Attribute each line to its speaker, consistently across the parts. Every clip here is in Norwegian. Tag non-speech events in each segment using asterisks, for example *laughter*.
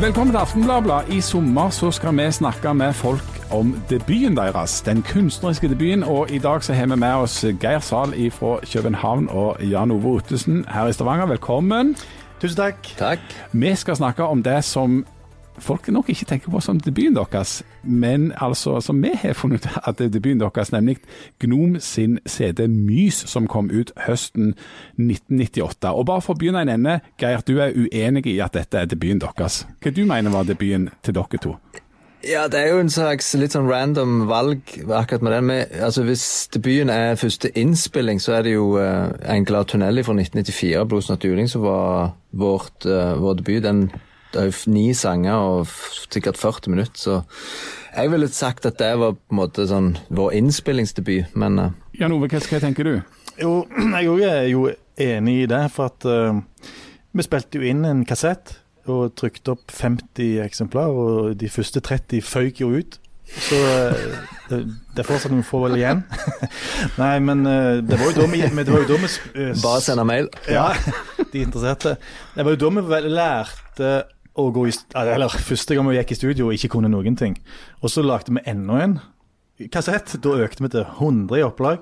Speaker 1: Velkommen til Aftenbladet. I sommer så skal vi snakke med folk om debuten deres, den kunstneriske debuten. Og i dag så har vi med oss Geir Zahl fra København og Jan Ove Ottesen her i Stavanger. Velkommen.
Speaker 2: Tusen takk.
Speaker 3: Takk.
Speaker 1: Vi skal snakke om det som folk nok ikke tenker på som debuten deres, men altså som vi har funnet ut at det er debuten deres, nemlig Gnom sin CD Mys, som kom ut høsten 1998. Og bare for å begynne en ende, Geir, du er uenig i at dette er debuten deres. Hva du mener var debuten til dere to?
Speaker 3: Ja, det er jo en slags litt sånn random valg akkurat med den. Med, altså Hvis debuten er første innspilling, så er det jo uh, Engla tunnel' fra 1994, 'Blodsnatt juling', som var vårt, uh, vår debut. Den det er jo ni sanger og sikkert 40 minutter, så jeg ville sagt at det var på en måte sånn vår innspillingsdebut, men uh,
Speaker 1: Jan Ove, hva, hva tenker du?
Speaker 2: Jo, *clears throat* jeg òg er jo enig i det, for at uh, vi spilte jo inn en kassett og trykte opp 50 eksemplar, og de første 30 føyk jo ut. Så det, det er fortsatt noen få vel igjen. *laughs* Nei, men det var jo da vi, det var jo da vi
Speaker 3: Bare sende mail.
Speaker 2: Ja, *laughs* de interesserte. Det var jo da vi lærte å gå i Eller første gang vi gikk i studio og ikke kunne noen ting. Og så lagde vi enda en kassett. Da økte vi til 100 i opplag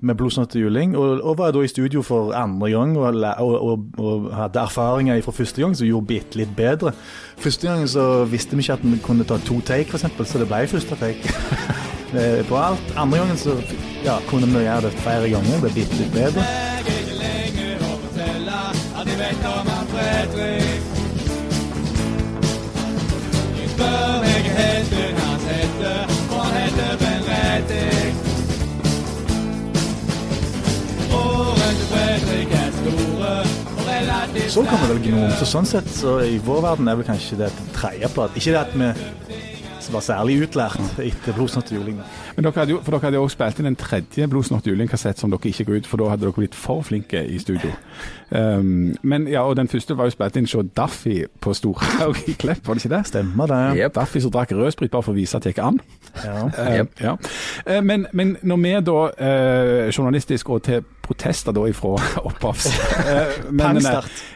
Speaker 2: med 'Blodsnott til juling'. Og, og, var da i studio for andre gang og, og, og hadde erfaringer fra første gang som gjorde bitte litt bedre. Første gang så visste vi ikke at vi kunne ta to take, f.eks., så det ble første take. *laughs* på alt. Andre gangen så ja, kunne vi gjøre det flere ganger. Det ble bitte litt bedre.
Speaker 4: spør
Speaker 2: Så kan vi vel Gnom. Så sånn sett så i vår verden er vel kanskje det et tredjeplate. Ikke det at vi var særlig utlært etter Blodsnott juling.
Speaker 1: Men dere hadde jo, for dere hadde jo også spilt inn en tredje Blodsnott juling-kassett som dere ikke ga ut, for da hadde dere blitt for flinke i studio. *laughs* Um, men ja, og Den første var jo spilt inn hos Daffy på Storhaug i Klepp, var det ikke det?
Speaker 2: Stemmer det.
Speaker 3: Yep.
Speaker 1: Daffy som drakk rødsprit bare for å vise at det gikk an.
Speaker 2: Ja. *laughs*
Speaker 1: Uh,
Speaker 3: Yep.
Speaker 1: ja. Uh, men, men når vi da, uh, journalistisk og til protester da ifra *laughs* opphavs *laughs*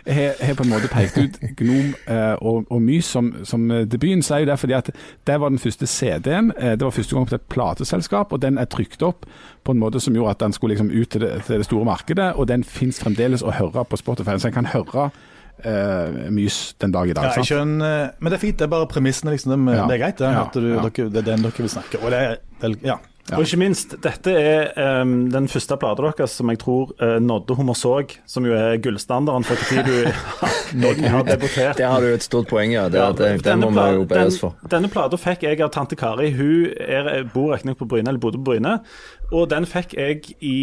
Speaker 1: har på en måte pekt ut Gnom uh, og, og Mys som, som debuten, så er jo det fordi at det var den første CD-en. Uh, det var første gang på et plateselskap, og den er trykt opp på en måte som gjorde at den skulle liksom ut til det, til det store markedet, og den fins fremdeles å høre på Spotify. Så en kan høre uh, Mys den dag i dag.
Speaker 2: Ja, skjønner, men det er fint. Det er bare premissene, liksom. Det,
Speaker 1: Ja.
Speaker 2: det er greit, det.
Speaker 1: Ja,
Speaker 2: At du,
Speaker 1: ja.
Speaker 2: dere, det er den dere vil snakke Og det er ja.
Speaker 5: Og ikke minst, dette er um, den første plata deres som jeg tror uh, nådde Hummersåg, som jo er gullstandarden for når du *laughs* har debutert.
Speaker 3: Der har du et stort poeng, ja. Det,
Speaker 5: Ja,
Speaker 3: det, det må vi jo be oss
Speaker 5: den-
Speaker 3: for.
Speaker 5: Denne plata fikk jeg av tante Kari. Hun er, bor riktignok på Bryne, eller bodde på Bryne. Og den fikk jeg i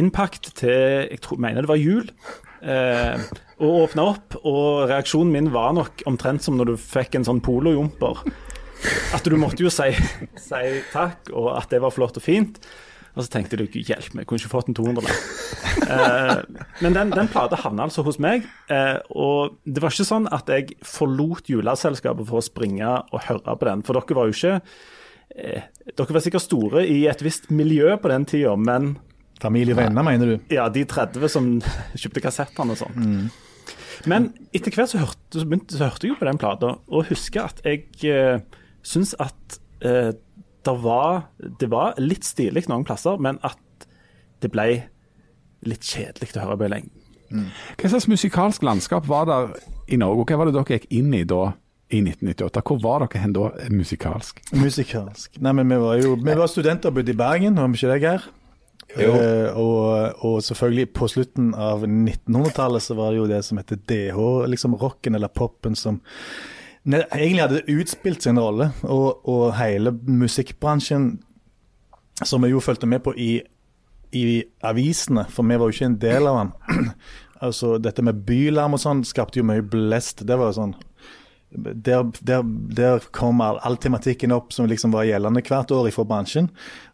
Speaker 5: innpakt til jeg tror, mener det var jul. Eh, og åpna opp, og reaksjonen min var nok omtrent som når du fikk en sånn polojumper. At du måtte jo si, si takk, og at det var flott og fint. Og så tenkte du hjelp meg, kunne ikke fått en 200 mer. Eh, men den, den plata havna altså hos meg, eh, og det var ikke sånn at jeg forlot juleselskapet for å springe og høre på den. For dere var jo ikke eh, Dere var sikkert store i et visst miljø på den tida, men
Speaker 2: Familie og venner, mener du?
Speaker 5: ja, de 30 som *laughs* kjøpte kassettene og sånt. Men etter hvert så hørte, så begynte, så hørte jeg jo på den plata, og husker at jeg eh, syns at eh, det, var, det var litt stilig noen plasser, men at det ble litt kjedelig å høre på i lengden.
Speaker 1: Hva slags musikalsk landskap var der i Norge, og hva var det dere gikk inn i da? I 1998. Hvor var dere hen da musikalsk?
Speaker 2: Musikalsk. Nei, men vi var jo vi var studenter og bodde i Bergen, var vi ikke det, Geir? Eh, og, og selvfølgelig på slutten av 1900-tallet så var det jo det som heter DH, liksom rocken eller popen som egentlig hadde det utspilt sin rolle. Og, og hele musikkbransjen, som vi jo fulgte med på i, i avisene, for vi var jo ikke en del av den. *clears throat* altså Dette med bylarm og sånn skapte jo mye blest. Det var jo sånn der, der, der kom all, all tematikken opp som liksom var gjeldende hvert år fra bransjen.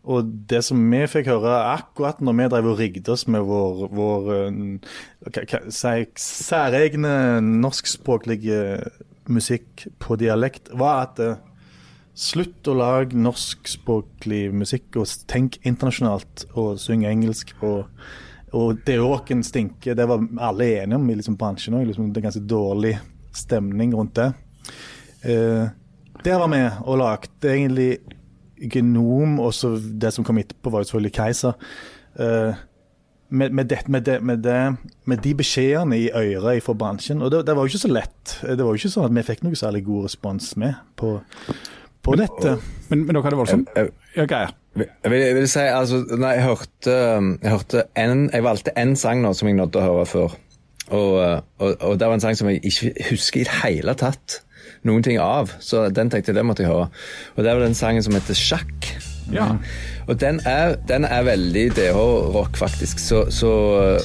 Speaker 2: Og det som vi fikk høre akkurat når vi drev og rigget oss med vår, vår uh, særegne norskspråklige musikk på dialekt, var at eh, slutt å lage norskspråklig musikk og tenk internasjonalt og syng engelsk. og og det råken stinker, det var alle enige om i liksom bransjen òg. Liksom, det er ganske dårlig stemning rundt det. Eh, der var vi og lagde egentlig Genom, og det som kom etterpå, var jo selvfølgelig Keiser. Eh, med, med, det, med, det, med, det, med de beskjedene i øret fra bransjen. Og det, det, var jo ikke så lett. Det var jo ikke sånn at vi fikk noe særlig god respons med på, på dette.
Speaker 1: Men, men dere hadde det voldsomt.
Speaker 3: Jeg,
Speaker 1: Ja, Geir.
Speaker 3: jeg, vil, jeg vil si, altså, nei, jeg hørte, jeg hørte en, Jeg valgte én sang nå som jeg nådde å høre før. Og, og, og det var en sang som jeg ikke husker i det hele tatt noen ting av. Så den tenkte jeg det måtte jeg høre. Og det var den sangen som heter Sjakk.
Speaker 1: Ja.
Speaker 3: Og den er, den er veldig DH-rock, faktisk. Så, så,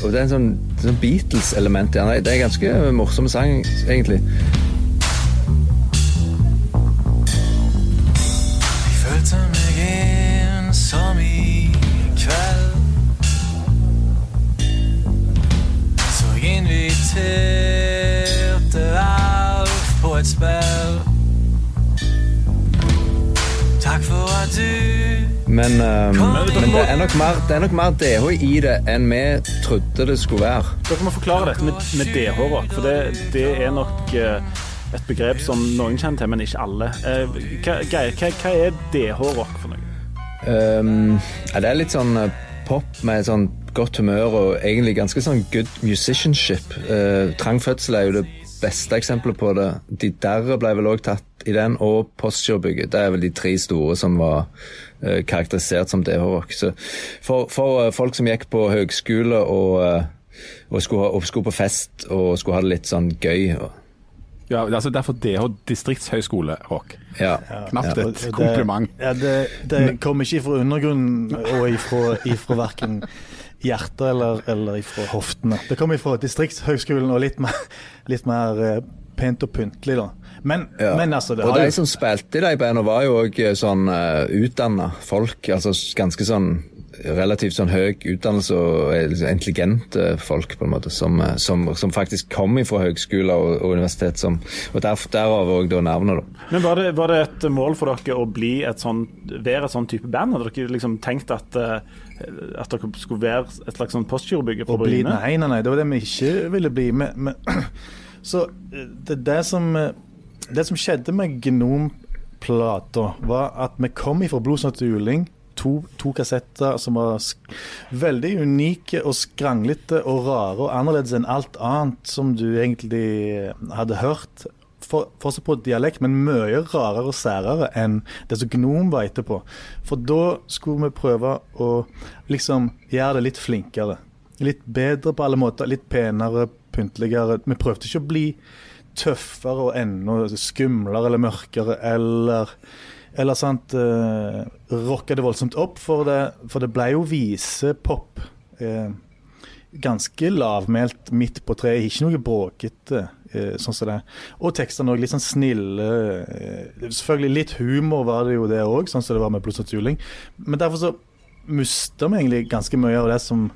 Speaker 3: og det er en sånn, sånn Beatles-element i den. Det er en ganske morsom sang, egentlig. Men,
Speaker 6: um,
Speaker 3: men det, er nok mer, det er nok mer DH i det enn vi trodde det skulle være.
Speaker 5: Dere må forklare dette med, med DH-rock, for det, det er nok uh, et begrep som noen kjenner til, men ikke alle. Uh, hva, Geir, hva, hva er DH-rock for noe?
Speaker 3: Um, ja, det er litt sånn pop med sånn godt humør og egentlig ganske sånn good musicianship. Uh, Trang fødsel er jo det beste eksempelet på det. De derre ble vel òg tatt i den, og Postgirobygget. Det er vel de tre store som var karakterisert som DH-rock. Så for, for eh, folk som gikk på høgskole og, eh, og, skulle, og skulle på fest og skulle ha det litt sånn gøy og,
Speaker 1: Ja, altså Derfor DH distriktshøyskole-rock.
Speaker 3: ja.
Speaker 1: Knapt et
Speaker 2: det-
Speaker 1: kompliment.
Speaker 2: Ja, det, det kommer ikke fra undergrunnen og ifra, ifra verken hjertet eller, eller ifra hoftene. Det kommer ifra Distriktshøgskolen og litt mer, litt mer eh, pent og pyntelig, da. Men,
Speaker 3: Ja.
Speaker 2: men altså, det
Speaker 3: og
Speaker 2: har
Speaker 3: de
Speaker 2: jo
Speaker 3: som spilte i de bandene, var jo òg sånn uh, utdanna folk. Altså ganske sånn relativt sånn høy utdannelse og eh, intelligente folk, på en måte, som, eh, som, som faktisk kom fra høgskoler og, og universitet. Som, og derf, derav òg navnet, da.
Speaker 5: Men var det, var det et mål for dere å bli et sånn, være et sånn type band? Hadde dere liksom tenkt at, eh, at dere skulle være et slags sånn postgirobygge på Bryne?
Speaker 2: nei, nei, nei, det var det vi ikke ville bli. Men, men, *clears throat* så det er det, som, eh, det som skjedde med Gnomplata, var at vi kom ifra Blodsnatt til juling. To, to kassetter som var veldig unike og skranglete og rare og annerledes enn alt annet som du egentlig hadde hørt. For- Fortsatt på dialekt, men mye rarere og særere enn det som Gnom var etterpå. For da skulle vi prøve å liksom gjøre det litt flinkere. Litt bedre på alle måter. Litt penere, pyntligere. Vi prøvde ikke å bli tøffere og enda skumlere eller mørkere eller eller sant, uh, rocka det voldsomt opp, for det, for det ble jo visepop. Eh, ganske lavmælt midt på treet, ikke noe bråkete. Eh, sånn som det. Og tekstene òg litt sånn snille. Eh, selvfølgelig litt humor var det jo det òg, sånn som det var med Blodsatt juling. Men derfor så mista vi egentlig ganske mye av det som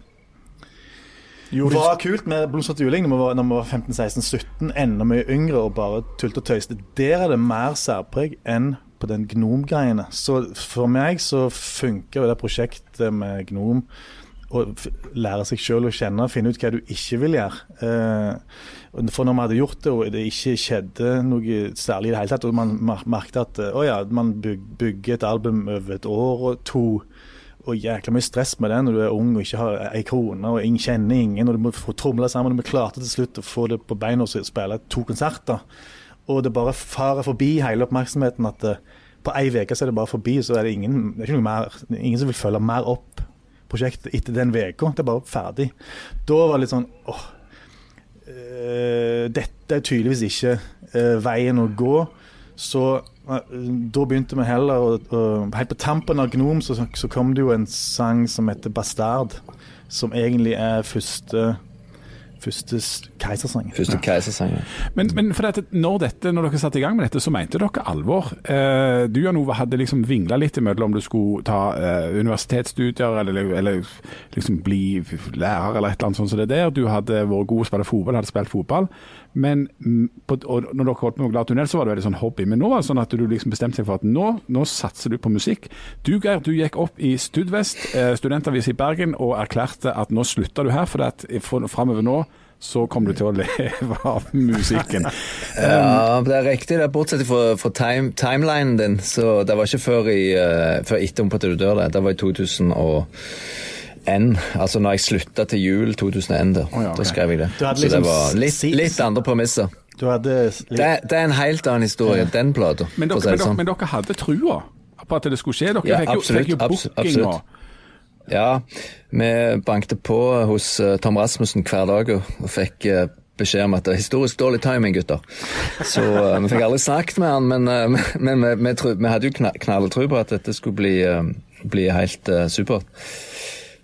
Speaker 5: Gjorde
Speaker 2: var kult med Blomstrete juling når vi var, var 15-16-17, enda mye yngre og bare tulte og tøyste. Der er det mer særpreg enn på den Gnom-greiene. Så for meg så funker jo det prosjektet med Gnom å lære seg sjøl å kjenne, finne ut hva du ikke vil gjøre. Eh, for når vi hadde gjort det, og det ikke skjedde noe særlig i det hele tatt, og man mer- merket at eh, å ja, man bygger et album over et år og to, og jækla mye stress med det når du er ung og ikke har ei krone og ingen kjenner ingen, og du må få tromle sammen. Og vi klarte til slutt å få det på beina og spille to konserter. Og det bare farer forbi hele oppmerksomheten at eh, på ei uke er det bare forbi, så er det ingen, det er mer, ingen som vil følge mer opp prosjektet etter den uka. Det er bare ferdig. Da var det litt sånn åh, eh, dette er tydeligvis ikke eh, veien å gå. Så da begynte vi heller å, å Helt på tampen av Gnom så, så kom det jo en sang som heter 'Bastard', som egentlig er første Første keisersang.
Speaker 3: Første keisersangen.
Speaker 1: Men, men for dette, når, dette, når dere satte i gang med dette, så mente dere alvor. Eh, du Jan Ove hadde liksom vingla litt imellom om du skulle ta eh, universitetsstudier eller, eller liksom bli lærer eller et eller annet sånt som det der. Du hadde vært god å spille fotball, hadde spilt fotball. Men på, og når dere holdt på med Glad tunnel, så var det veldig sånn hobby. Men nå var det sånn at du liksom bestemte deg for at nå, nå satser du på musikk. Du Geir, du gikk opp i Studvest, eh, studentavis i Bergen, og erklærte at nå slutter du her, for at framover nå så kommer du til å *laughs* leve av musikken. *laughs*
Speaker 3: Ja, det er riktig. det er Bortsett fra, fra time, timelinen din, så det var ikke før, i, uh, før etter at du dør. Det Det var i 2001. Altså når jeg slutta til jul 2001. Da,
Speaker 1: oh, ja, okay.
Speaker 3: da skrev jeg det.
Speaker 2: Liksom
Speaker 3: Så det
Speaker 2: liksom
Speaker 3: var litt, litt andre premisser.
Speaker 2: Du hadde litt
Speaker 3: Det, det er en helt annen historie, den plata.
Speaker 1: Men dere,
Speaker 3: si
Speaker 1: men, dere,
Speaker 3: sånn.
Speaker 1: men dere hadde trua på at det skulle skje? Dere
Speaker 3: Ja,
Speaker 1: fikk, jo,
Speaker 3: absolutt,
Speaker 1: fikk jo
Speaker 3: abs-
Speaker 1: booking og.
Speaker 3: Ja, vi bankte på hos eh, Tom Rasmussen hver dag og, fikk eh, beskjed om at det er historisk dårlig timing, gutter. Så uh, vi fikk aldri snakket med han, men, uh, *laughs* men vi, vi, vi hadde jo knall, knalltro på at dette skulle bli, uh, bli helt supert.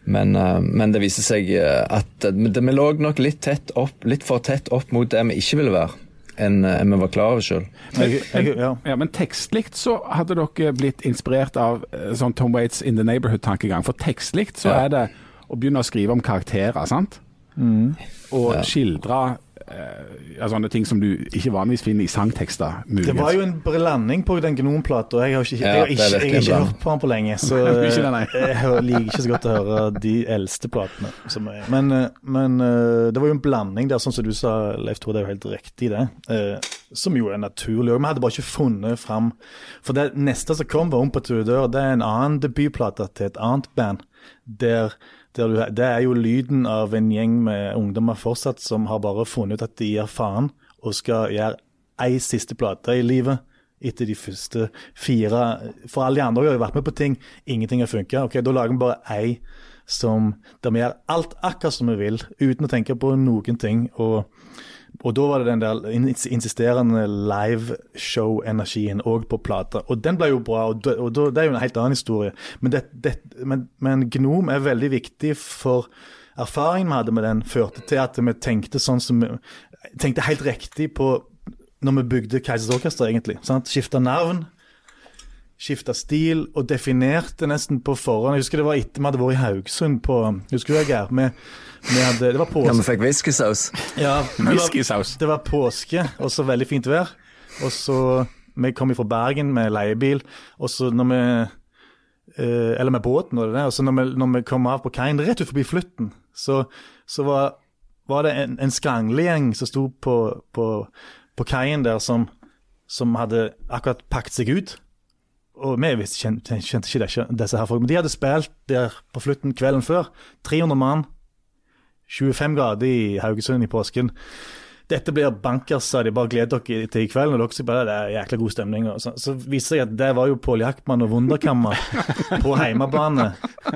Speaker 3: Men, eh, men det viser seg eh, at eh, det, vi lå nok litt, tett opp, litt for tett opp mot det vi ikke ville være, enn en vi var klar over sjøl.
Speaker 2: ja.
Speaker 1: Ja, Men tekstlikt så hadde dere blitt inspirert av eh, sånn Tom Waits In The Neighborhood-tankegang. For tekstlikt så
Speaker 3: Ja.
Speaker 1: er det å begynne å skrive om karakterer, sant? Og skildre eh, ja, sånne ting som du ikke vanligvis finner i sangtekster.
Speaker 2: Det var jo en blanding på den Gnomplata, og jeg har ikke, jeg har ikke, jeg har ikke hørt på den på lenge. Så *laughs*
Speaker 1: det,
Speaker 2: jeg liker ikke så godt å høre de eldste platene. Som er. Men, eh, men eh, det var jo en blanding der, sånn som du sa, Leif Tore, det er jo helt riktig det. Eh, Som jo er naturlig. òg. vi hadde bare ikke funnet fram For det neste som kom, var Om på tur dør. Det er en annen debutplate til et annet band. Der du, det er jo lyden av en gjeng med ungdommer fortsatt som har bare funnet ut at de gir faen og skal gjøre ei siste plate i livet etter de første fire. For alle de andre har jo vært med på ting, ingenting har funka. Ok, da lager vi bare ei som der vi gjør alt akkurat som vi vil, uten å tenke på noen ting. Og, og da var det den der insisterende liveshow-energien òg på plata. Og den ble jo bra, og, det, og det er jo en helt annen historie. Men, det, men, men Gnom er veldig viktig for erfaringen vi hadde med den, førte til at vi tenkte sånn som tenkte helt riktig på når vi bygde Keisers Orkester, egentlig. Skifta navn, skifta stil og definerte nesten på forhånd. Jeg husker det var etter vi hadde vært i Haugesund på Husker du det, Geir? Hadde, det var
Speaker 3: Ja, vi fikk whiskysaus.
Speaker 2: Ja,
Speaker 1: Whiskysaus.
Speaker 2: det var påske, og så veldig fint vær. Og så Vi kom fra Bergen med leiebil, og så når vi eh, Eller med båten, var det det. Og så når vi, når vi kom av på kaien, rett ut forbi Flytten, så, så var, var det en, en skranglegjeng som sto på, på, på kaien der, som, som hadde akkurat pakket seg ut. Og vi kjente, kjente ikke disse, disse her folk, men de hadde spilt der på Flutten kvelden før. 300 mann. 25 grader i Haugesund i påsken. Dette blir bankers, sa de. Bare gled dere til i kveld. Og dere sier bare det er jækla god stemning. Så, så viser jeg at det var jo Pål Jackman og Wunderkammer på *laughs* heimebane.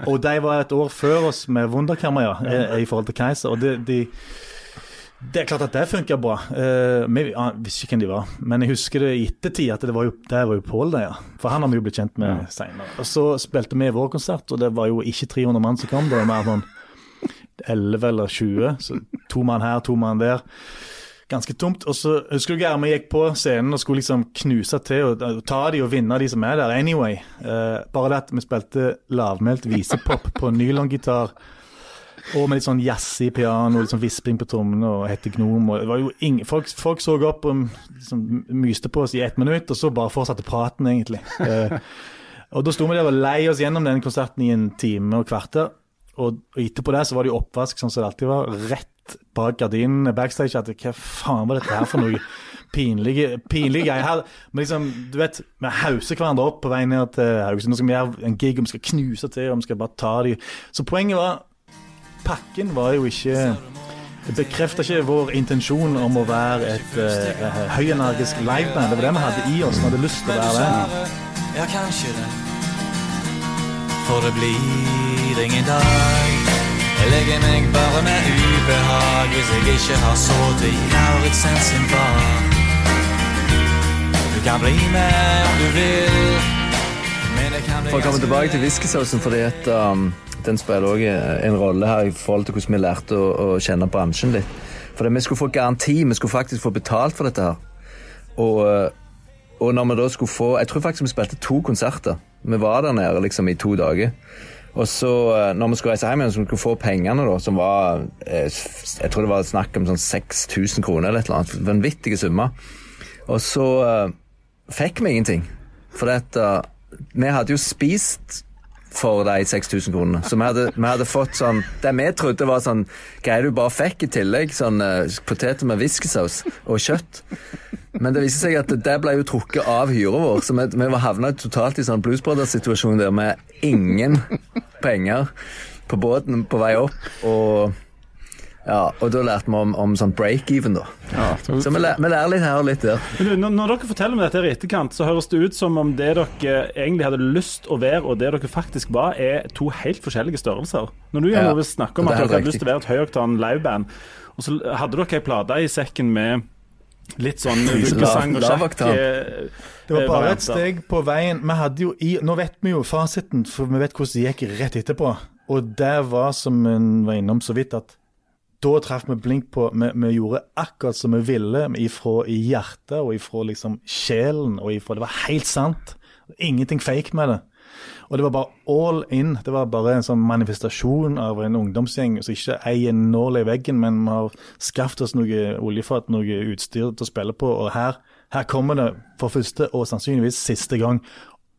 Speaker 2: Og de var et år før oss med Wunderkammer, ja, i, i forhold til Keiser. Og det, de, det er klart at det funka bra. Eh, vi uh, visste ikke hvem de var, men jeg husker det i ettertid at det var jo, der var jo Pål, der, ja. For han har vi jo blitt kjent med seinere. Og så spilte vi vår konsert, og det var jo ikke 300 mann som kom, det var mer sånn 11 eller 20. Så to mann her, to mann der. Ganske tomt. Og så husker du Germe gikk på scenen og skulle liksom knuse til og ta de og vinne de som er der. Anyway. Eh, bare det at vi spilte lavmælt visepop på nylongitar. Og med litt sånn jazzy piano, litt sånn visping på trommene og hette Gnom. Og det var jo ingen, folk, folk så opp og liksom myste på oss i ett minutt, og så bare fortsatte praten, egentlig. Eh, og da sto vi der og lei oss gjennom den konserten i en time og kvarter. Og, og etterpå det så var det jo oppvask, sånn som det alltid var. Rett bak gardinen backstage. At hva faen var dette her for noe pinlige, pinlige greier? Liksom, du vet, vi hauser hverandre opp på vei ned til Haugesund. Nå skal vi gjøre en gig, og vi skal knuse til, og vi skal bare ta de. Så poenget var Pakken var jo ikke Det bekrefta ikke vår intensjon om å være et uh, høyenergisk liveband. Det var det vi hadde i oss. Vi hadde lyst til å være det.
Speaker 6: Ja, kanskje det. For det blir ingen dag. Jeg legger meg bare med ubehag hvis jeg ikke har sovet i Lauritzen sin bar. Du kan bli med om du vil,
Speaker 3: For å komme tilbake til whiskysausen, fordi at um, den spiller også en rolle her i forhold til hvordan vi lærte å, å kjenne bransjen litt. Fordi vi skulle få garanti, vi skulle faktisk få betalt for dette her. Og, uh, og når vi da skulle få Jeg tror faktisk vi spilte to konserter. Vi var der nede liksom i to dager. Og så, uh, når vi skulle reise hjem igjen, så vi skulle få pengene, da, som var eh, Jeg tror det var snakk om sånn 6000 kroner eller et eller annet. Vanvittige summer. Og så uh, fikk vi ingenting. For dette vi hadde jo spist for de 6000 kronene. Så vi hadde, vi hadde fått sånn Det vi trodde var sånn greier du bare fikk i tillegg. Sånn uh, poteter med whiskysaus og kjøtt. Men det viste seg at det ble jo trukket av hyra vår, så vi, vi var havna totalt i sånn Blues Brothers-situasjon der med ingen penger på båten på vei opp. Og ja, og da lærte vi om, om sånn break-even, da.
Speaker 1: Ja, så,
Speaker 3: vi, lærer, vi lærer litt her og litt der.
Speaker 5: Når, når dere forteller om dette i etterkant, så høres det ut som om det dere egentlig hadde lyst å være, og det dere faktisk var, er to helt forskjellige størrelser. Når du
Speaker 3: Ja,
Speaker 5: snakker om at
Speaker 3: er
Speaker 5: dere hadde lyst til å være et høyoktan liveband, og så hadde dere ei plate i sekken med litt sånn vulkesang og sjakk eh,
Speaker 2: Det var bare et steg på veien. Vi hadde jo i, Nå vet vi jo fasiten, for vi vet hvordan det gikk rett etterpå. Og det var, som vi var innom så vidt, at da traff vi blink på Vi, vi gjorde akkurat som vi ville, ifra i hjertet og ifra liksom sjelen. og ifra, Det var helt sant. Ingenting fake med det. Og det var bare all in. Det var bare en sånn manifestasjon av en ungdomsgjeng som ikke eier nål i veggen, men vi har skaffet oss noe oljefat, noe utstyr til å spille på. Og her, her kommer det for første og sannsynligvis siste gang.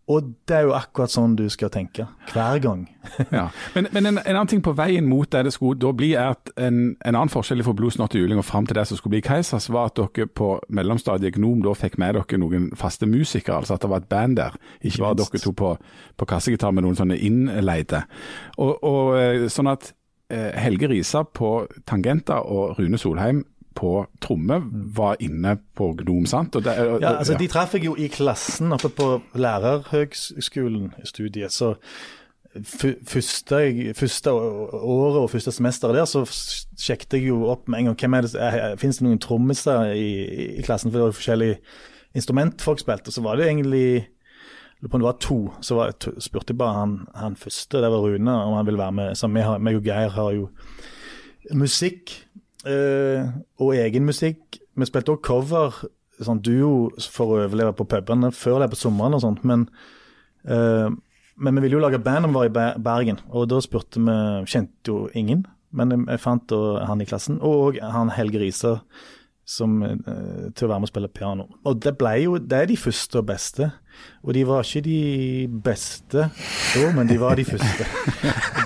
Speaker 2: Og det er jo akkurat sånn du skal tenke. Hver gang. *laughs*
Speaker 1: ja. Men, men en, en annen ting på veien mot det det skulle da bli, er at en, en annen forskjell fra Blues og Juling og fram til det som skulle bli Keisers, var at dere på mellomstadiet Gnom da fikk med dere noen faste musikere, altså at det var et band der. Ikke
Speaker 2: bare
Speaker 1: dere to på, på kassegitar med noen sånne innleide. Og, og eh, sånn at eh, Helge Risa på tangenter og Rune Solheim på tromme var inne på Gnom, sant? Og det, og-
Speaker 2: Ja, altså
Speaker 1: ja.
Speaker 2: De traff jeg jo i klassen oppe på lærerhøgskolen, studiet. Så første, første året og første semester der, så sjekket jeg jo opp med en gang hvem er det, Fins det noen trommiser i, i klassen, for det var forskjellige instrument folk spilte. Så var det egentlig lurer på om det var to. Så var, to- spurte jeg bare han, han første, det var Rune, om han ville være med. Så har, meg og Geir har jo musikk eh, og egen musikk. Vi spilte også cover, sånn duo, for å overleve på pubene før det på sommeren og sånt. Men, uh, men vi ville jo lage band om vi var i Bergen, og da spurte vi Kjente jo ingen, men jeg, fant han i klassen, og han Helge Riise som, eh, til å være med og spille piano. Og det ble jo Det er de første og beste. Og de var ikke de beste da, men de var de første.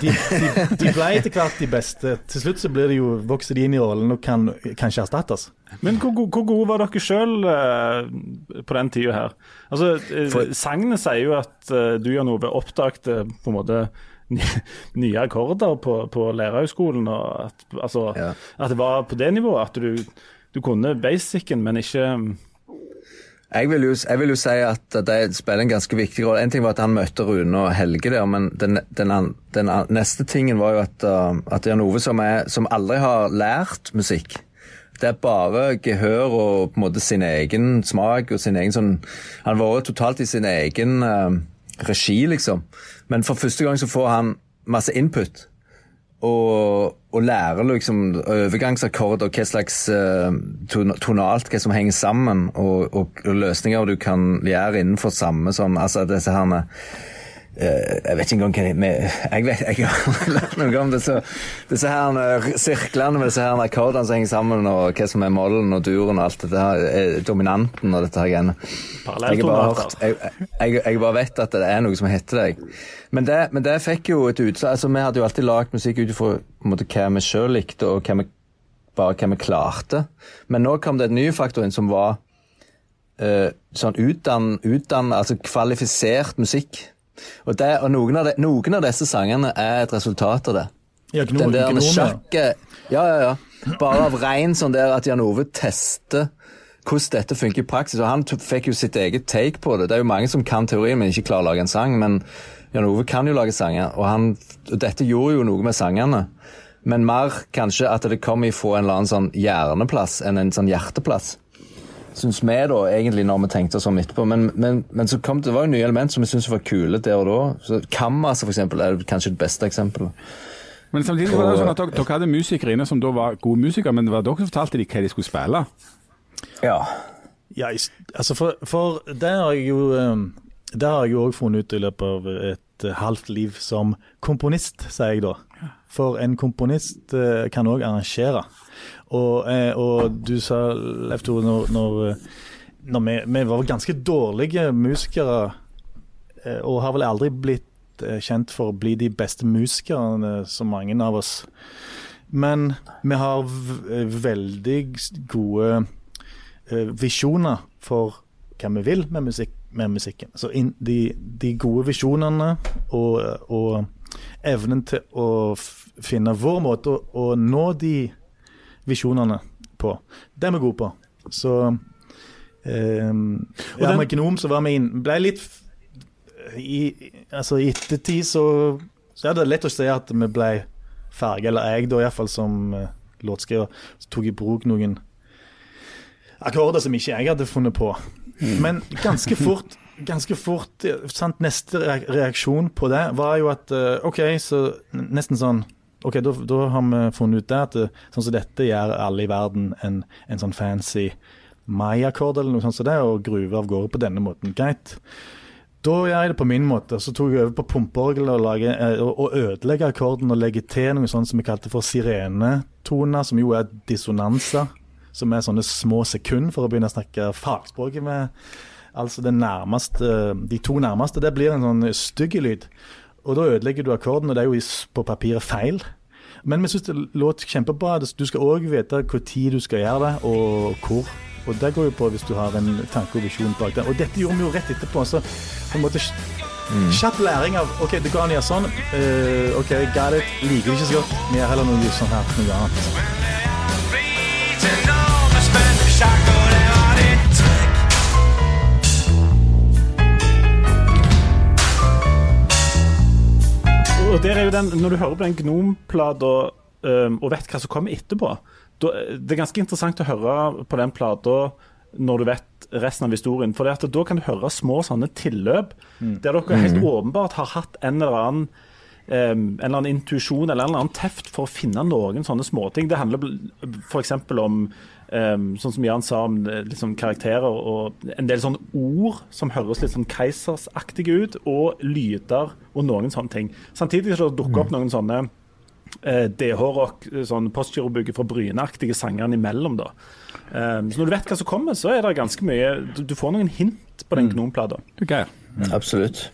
Speaker 2: De, de, de ble etter hvert de beste. Til slutt så blir de jo, vokser de inn i rollen og kan kanskje erstattes.
Speaker 5: Men hvor, hvor gode var dere sjøl på den tida her? Altså, eh,
Speaker 3: For-
Speaker 5: Sangene sier jo at eh, du Jan Ove oppdagte på en måte nye akkorder på, på lærerhøgskolen, og at, altså,
Speaker 3: Ja.
Speaker 5: at det var på det nivået at du, du kunne basicen, men ikke
Speaker 3: Jeg vil, jo, jeg vil jo si at det spiller en ganske viktig rolle. En ting var at han møtte Rune og Helge der, men den, den, an- den an- neste tingen var jo at, uh, at Jan Ove, som, er, som aldri har lært musikk Det er bare gehør og på en måte sin egen smak og sin egen sånn Han har vært totalt i sin egen uh, regi, liksom. Men for første gang så får han masse input og, og lære liksom overgangsakkorder, hva slags uh, tonalt, hva som henger sammen, og, og, og løsninger du kan gjøre innenfor samme som altså disse her eh, Jeg vet ikke engang hva de Jeg vet jeg har *laughs* lært noe om disse, disse her eh, sirklene med disse her akkordene som henger sammen, og hva som er mollen og duren og alt dette her, eh, dominanten og dette her greiene. Jeg jeg, jeg, jeg bare vet at det er noe som heter det. Men det, men det fikk jo et utslag altså Vi hadde jo alltid lagd musikk ut ifra hva vi sjøl likte, og hva vi, bare hva vi klarte. Men nå kom det et ny faktor inn som var uh, sånn utdann, utdann, altså kvalifisert musikk. Og, det, og noen, av de, noen av disse sangene er et resultat av det.
Speaker 2: Ja, gno,
Speaker 3: Den der med sjakket Ja, ja, ja. Bare av rein sånn der at Jan Ove tester hvordan dette funker i praksis. Og han fikk jo sitt eget take på det. Det er jo mange som kan teorien, men ikke klarer å lage en sang. Men Jan Ove kan jo lage sanger, og, han, og dette gjorde jo noe med sangene. Men mer kanskje at det kom ifra en eller annen sånn hjerneplass enn en sånn hjerteplass. Syns vi, da, egentlig, når vi tenkte oss om etterpå. Men, men, men så kom det, var jo nye element som vi syntes var kule der og da. Så Kammas, for eksempel, er kanskje det beste eksempelet.
Speaker 1: Men samtidig var det sånn at dere, dere hadde musikere inne som da var gode musikere, men det var dere som fortalte dem hva de skulle spille.
Speaker 3: Ja.
Speaker 2: Ja, altså for, for det har jeg jo eh, Det har jeg jo òg funnet ut i løpet av et eh, halvt liv som komponist, sier jeg da. For en komponist eh, kan òg arrangere. Og, eh, og du sa, Leif Tore, når, når, eh, når vi, vi var ganske dårlige musikere, eh, og har vel aldri blitt kjent for å bli de beste musikerne, så mange av oss. Men vi har veldig gode visjoner for hva vi vil med, musikk, med musikken. Så de, de gode visjonene og, og evnen til å finne vår måte å, å nå de visjonene på, det er vi gode på. Så og ja, med Gnom så var vi inn Ble litt i, altså i ettertid så, så er det lett å si at vi ble ferdige, eller jeg da iallfall som uh, låtskriver, tok i bruk noen akkorder som ikke jeg hadde funnet på. Men ganske fort Ganske fort, eh, sant, Neste reaksjon på det var jo at eh, OK, så nesten sånn OK, da, har vi funnet ut det at eh, sånn som dette gjør alle i verden en, en sånn fancy Mai-akkord eller noe sånt som det, og gruver av gårde på denne måten. Greit. Da gjør jeg det på min måte. Så tok jeg over på pumpeorgelet og, lage, eh, og, og akkorden og legge til noe sånt som vi kalte for sirenetoner, som jo er dissonanser. Som er sånne små sekund, for å begynne å snakke fagspråket med. Altså det nærmeste, De to nærmeste, det blir en sånn stygg lyd. Og da ødelegger du akkorden, og det er jo på papiret feil. Men vi syns det låt kjempebra. Du skal òg vite tid du skal gjøre det, og hvor. Og det går jo på hvis du har en tanke og visjon bak det. Og dette gjorde vi jo rett etterpå. Så på en måte kjapp læring av OK, det går an å gjøre sånn. Uh, OK, got it. Liker det ikke så godt. Vi gjør heller noe sånn her. Noe annet.
Speaker 5: Og der er jo den, Når du hører på den Gnom-plata um, og vet hva som kommer etterpå da, Det er ganske interessant å høre på den plata når du vet resten av historien. For da kan du høre små sånne tilløp der dere helt åpenbart har hatt en eller annen um, en eller annen intuisjon eller en eller annen teft for å finne noen sånne småting. Det handler f.eks. om um, sånn som Jan sa, om liksom karakterer og en del sånne ord som høres litt sånn keisersaktige ut, og lyder og noen sånne ting. Samtidig så dukker opp noen sånne eh, DH-rock, sånn postgirobygge fra Bryne-aktige sangerne imellom. da. Um, så når du vet hva som kommer, så er det ganske mye Du, du får noen hint på den gnomplata.
Speaker 1: Okay. Mm.
Speaker 3: Absolutt.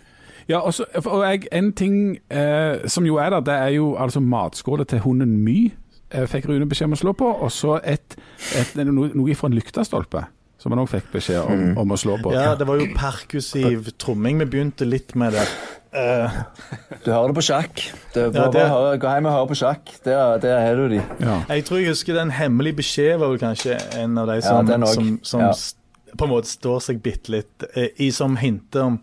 Speaker 1: Ja, også, og jeg, en ting eh, som jo er der, det er jo altså matskålet til hunden My. Eh, Fikk Rune beskjed om å slå på. Og så et, et, noe, noe fra en lyktestolpe, som han òg fikk beskjed om, om å slå på.
Speaker 2: Ja, det var jo perkussiv tromming. Vi begynte litt med det. Uh.
Speaker 3: Du hører det på sjakk. Det er
Speaker 2: Ja, det-
Speaker 3: Gå hjem og hør på sjakk. Der, der har du de.
Speaker 1: Ja.
Speaker 2: jeg tror jeg husker den hemmelige beskjed var vel kanskje en av de som,
Speaker 3: ja,
Speaker 2: som, som
Speaker 3: Ja.
Speaker 2: på en måte står seg bitte litt eh, i som hinter om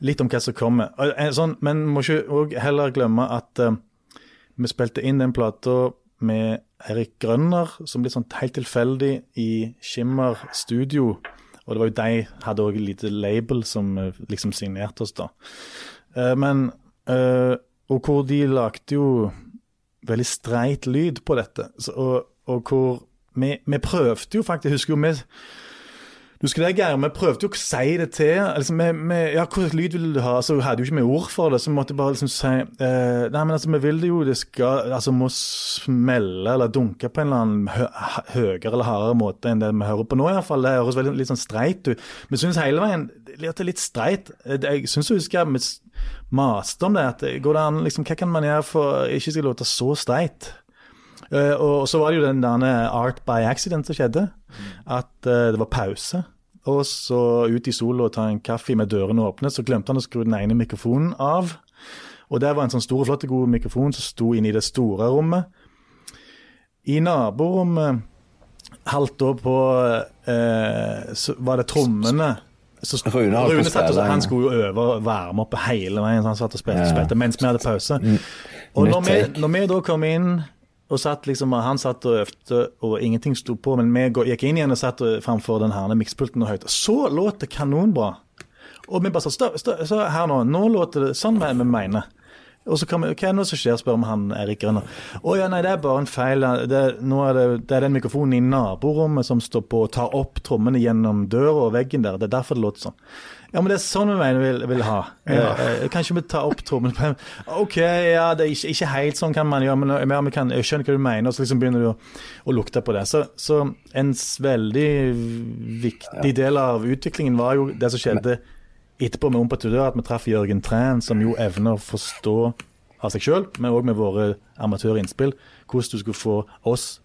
Speaker 2: litt om hva som kommer. Sånn, men må ikke òg heller glemme at uh, vi spilte inn den plata med Erik Grønner, som litt sånn helt tilfeldig i Skimmer studio. Og det var jo de hadde òg et lite label som eh, liksom signerte oss, da. Eh, men eh, Og hvor de lagde jo veldig streit lyd på dette. Og, og hvor vi, vi prøvde jo faktisk, jeg husker jo vi du husker det, Geir? Vi prøvde jo å si det til. altså, vi, vi, ja, Hvilken lyd ville du ha? Så hadde jo ikke vi ord for det. Så vi måtte bare liksom si uh, Nei, men altså, vi vil det jo det skal altså må smelle eller dunke på en eller annen hø høyere eller hardere måte enn det vi hører på nå, iallfall. Det høres veldig litt sånn streit ut. Vi syns hele veien at det er litt streit. Jeg syns jeg husker vi maste om det. at Går det an, liksom, Hva kan man gjøre for ikke skal låte så streit? Eh, og så var det jo den derne Art by Accident som skjedde. At eh, det var pause. Og så ut i sola og ta en kaffe med dørene åpne. Så glemte han å skru den ene mikrofonen av. Og det var en sånn stor, flott, god mikrofon som sto inne i det store rommet. I naborommet halvt da på eh, Så var det trommene så
Speaker 3: Rune
Speaker 2: Rune satt og, han skulle jo øve og varme opp hele veien. Så han satt og spilte,
Speaker 3: Ja.
Speaker 2: spilte mens vi hadde pause. Og når vi, når vi da kom inn og satt liksom, Han satt og øvde, og ingenting sto på, men vi gikk inn igjen og satt framfor den herne mikspulten og høyt. Så låt det kanonbra. Og vi bare sa stå her nå, nå låter det sånn vi mener. Og så kan vi, Hva er det som skjer, spør vi han Erik Grønner. Å ja, nei, det er bare en feil. Det, nå er det, det er den mikrofonen i naborommet som står på og tar opp trommene gjennom døra og veggen der. Det er derfor det låter sånn. Ja, men det er sånn vi mener vi vil, vil ha.
Speaker 1: Ja.
Speaker 2: Eh, eh, Kanskje vi tar opp trommene på en OK, ja, det er ikke, ikke helt sånn kan man gjøre, men eh, ja, vi kan, jeg skjønner hva du mener. Og så liksom begynner du å, å lukte på det. Så, så en veldig viktig del av utviklingen var jo det som skjedde etterpå med Ompatudør at vi traff Jørgen Træn, som jo evner å forstå av seg sjøl, men òg med våre amatørinnspill, hvordan du skulle få oss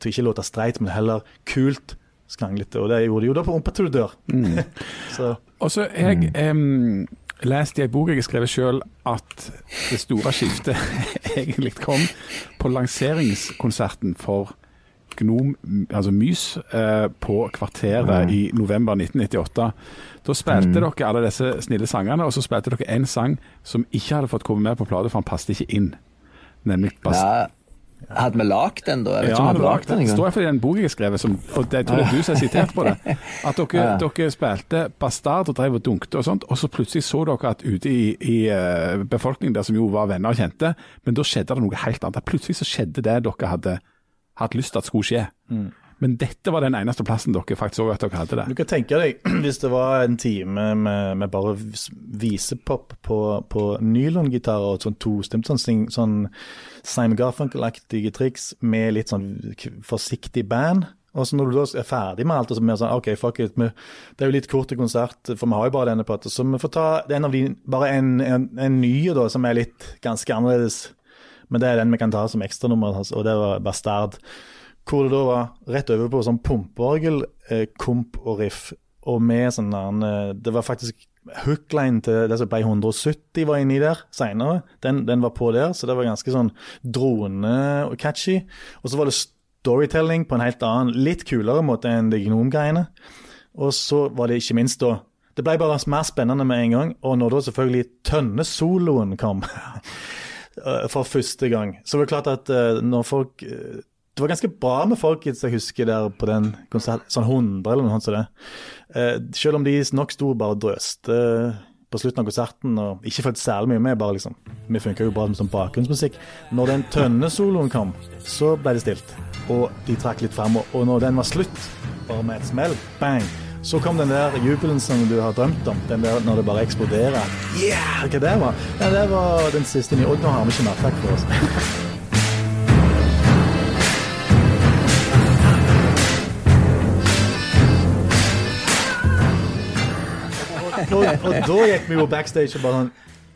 Speaker 2: til ikke låte streit, men heller kult skranglete. Og det gjorde de jo da på Ompatudør. *laughs* Så
Speaker 1: Og så jeg leste lest i ei bok jeg har skrevet sjøl, at det store skiftet *laughs* egentlig kom på lanseringskonserten for Gnom, altså Mys, eh, på Kvarteret i november 1998. Da spilte dere alle disse snille sangene, og så spilte dere en sang som ikke hadde fått komme med på plate, for han passet ikke inn. Nemlig Bast...
Speaker 3: Ja, hadde vi lagd den, da?
Speaker 1: Ja,
Speaker 3: hadde lagd den.
Speaker 1: Det står iallfall i den boka jeg har skrevet, som, og det, jeg tror det er du som er sitert på det. At dere,
Speaker 3: Ja.
Speaker 1: dere spilte Bastard og drev og dunkte og sånt, og så plutselig så dere at ute i, i eh, befolkningen der som jo var venner og kjente, men da skjedde det noe helt annet. Plutselig så skjedde det dere hadde hatt lyst til at skulle skje. Men dette var den eneste plassen dere faktisk så at dere hadde det.
Speaker 2: Du kan tenke deg *clears throat* hvis det var en time med, med bare vis- visepop på, på nylongitarer og sånn tostemt, sånn, sånn Simon Garfunkel-aktige triks med litt sånn forsiktig band. Og så når du da er ferdig med alt, og så vi sånn OK, fuck it, det er jo litt kort til konsert, for vi har jo bare denne plata, så vi får ta en av de, bare en, en, en ny da, som er litt ganske annerledes. Men det er den vi kan ta som ekstranummeret hans, og det var Bastard. Hvor det da var rett over på sånn pumpeorgel, eh, komp og riff, og med sånn der, eh, Det var faktisk hookline til det som ble 170 var inni der seinere. Den, den var på der, så det var ganske sånn drone og catchy. Og så var det storytelling på en helt annen, litt kulere måte enn de gnomgreiene. Og så var det ikke minst da Det ble bare mer spennende med en gang, og når da selvfølgelig tønnesoloen kom *laughs* for første gang, så var er klart at eh, når folk eh, Det var ganske bra med folk, som jeg husker der på den konserten, sånn 100 eller noe sånt det. Eh, Selv om de nok sto bare og drøste på slutten av konserten og ikke fulgte særlig mye med, bare liksom Vi funka jo bra som sånn bakgrunnsmusikk. Når den tønnesoloen kom, så ble det stilt. Og de trakk litt frem, og når den var slutt, bare med et smell, bang, så kom den der jubelen som du har drømt om. Den der når det bare eksploderer. Yeah! Hva det var? Ja, det var den siste nye. Og nå har vi ikke mer. Takk for oss. og, og da gikk vi jo backstage og bare sånn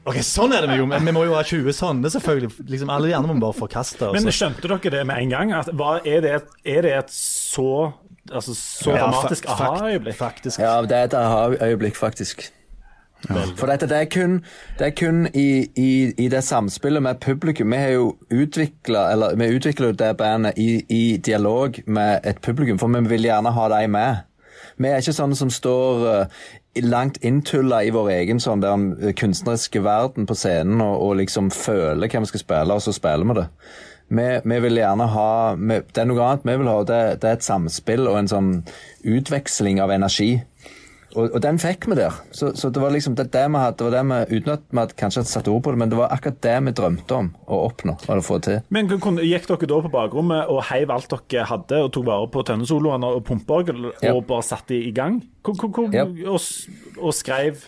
Speaker 2: Ok, sånn er det vi jo, men vi må jo ha 20 sånne, selvfølgelig. Liksom, alle de andre må vi bare forkaste.
Speaker 5: Men
Speaker 2: altså.
Speaker 5: skjønte dere det med en gang? At, hva, er, det et, er det et så altså, så
Speaker 2: Ja,
Speaker 5: dramatisk aha-øyeblikk?
Speaker 2: Faktisk.
Speaker 3: Ja, det er et aha-øyeblikk, faktisk. For dette, det er kun, det er kun i, i, i det samspillet med publikum. Vi har jo utvikla eller vi utvikler jo det bandet i, i dialog med et publikum, for vi vil gjerne ha dem med. Vi er ikke sånne som står uh, langt inntulla i vår egen sånn der eh, kunstneriske verden på scenen og, og liksom føler hva vi skal spille, og så spiller vi det. Vi, vi vil gjerne ha vi, Det er noe annet vi vil ha, det, det er et samspill og en sånn utveksling av energi. Og, og den fikk vi der. Så, så det var liksom det, det vi hadde, det var det vi, uten at vi hadde kanskje satt ord på det, men det var akkurat det vi drømte om å oppnå. Var å få til.
Speaker 5: Men Gikk dere da på bakrommet og heiv alt dere hadde, og tok vare på tønnesoloene og pumpeorgel,
Speaker 3: Ja.
Speaker 5: og bare satte de i gang? Hvor, hvor, hvor,
Speaker 3: Ja.
Speaker 5: og, og skrev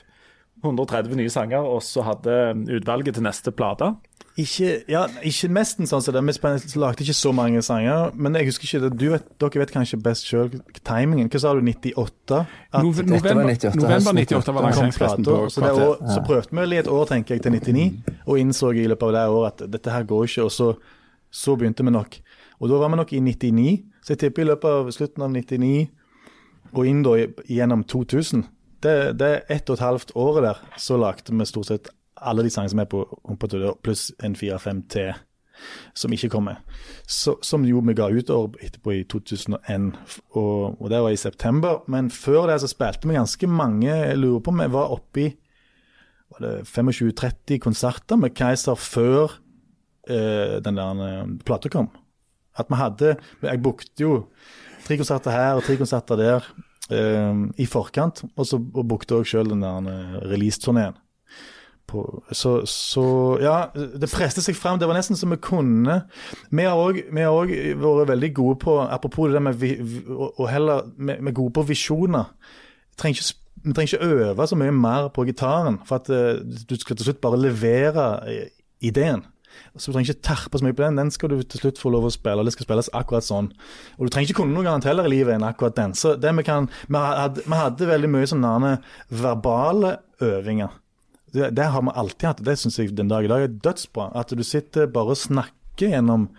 Speaker 5: 130 nye sanger, og så hadde utvalget til neste plate?
Speaker 2: Ikke, ja, ikke nesten sånn som det. Vi lagde ikke så mange sanger. Men jeg husker ikke det. Du vet, dere vet kanskje best sjøl timingen. Hva sa du, 98? At
Speaker 1: Nove-
Speaker 3: dette var
Speaker 1: November
Speaker 3: 98,
Speaker 1: november 98 var
Speaker 2: kom
Speaker 1: lanseringsfesten på
Speaker 2: så, så prøvde vi vel i et år, tenker jeg, til 99, og innså i løpet av det året at dette her går ikke. Og så, så begynte vi nok. Og da var vi nok i 99, så jeg tipper i løpet av slutten av 99 og inn da gjennom 2000. Det, det er ett og et halvt året der, så lagde vi stort sett alle de sangene som er på Humpa pluss en fire-fem til som ikke kommer. Så, som jo vi ga ut år etterpå i 2001, og, og det var i september. Men før det så spilte vi ganske mange, jeg lurer på om vi var oppe i 25-30 konserter med Keiser før eh, den der eh, plata kom. At vi hadde Jeg bookte jo tre konserter her og tre konserter der eh, i forkant, og så bookte jeg sjøl den der eh, releaseturneen. På, så, så ja, det preste seg fram. Det var nesten som vi kunne. Vi har òg vært veldig gode på Apropos det der med vi, å heller Vi er gode på visjoner. Vi trenger ikke, øve så mye mer på gitaren, for at eh, du skal til slutt bare levere eh, ideen. Så du trenger ikke terpe så mye på den. Den skal du til slutt få lov å spille. og Det skal spilles akkurat sånn. Og du trenger ikke kunne noe annet heller i livet enn akkurat den. Så vi kan Vi hadde, vi hadde veldig mye sånne verbale øvinger. Det, det har vi alltid hatt, det syns jeg den dag i dag er dødsbra. At du sitter bare og snakker gjennom,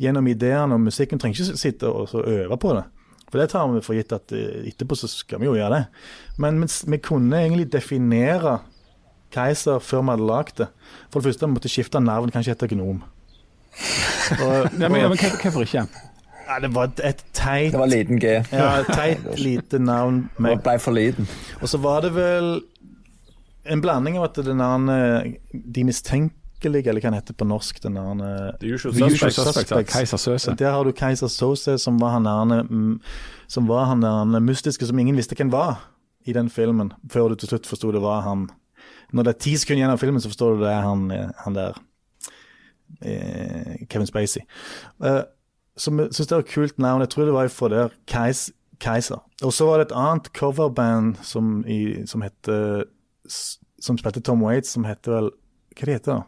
Speaker 2: gjennom ideene og musikken. Du trenger ikke sitte og så øve på det. For det tar vi for gitt at eh, etterpå så skal vi jo gjøre det. Men vi, vi kunne egentlig definere Keiser før vi hadde lagd det. For det første vi måtte skifte navn, kanskje hete Gnom. *laughs* Og, *laughs*
Speaker 1: Ja, men, ja, men hvorfor ikke?
Speaker 2: Ja, det var et, teit
Speaker 3: Det var liten G.
Speaker 2: ja, teit lite navn. *laughs*
Speaker 3: Det ble for liten.
Speaker 2: og så var det vel en blanding av at den andre De mistenkelige, eller hva den heter på norsk den andre...
Speaker 5: The Usual
Speaker 1: The Usual
Speaker 5: Suspects.
Speaker 1: Suspects. Keiser Søse.
Speaker 2: Der har du Keiser Sose, som var han der mm, Som var han der mystiske som ingen visste hvem var i den filmen, før du til slutt forsto det var han. Når det er ti sekunder igjen av filmen, så forstår du det er han, eh, han der eh, Kevin Spacey. Eh, som jeg syns det var et kult navn. Jeg tror det var fra der Keis, Keiser. Og så var det et annet coverband som, i, som heter Som spilte Tom Waits, som heter vel Hva det heter det?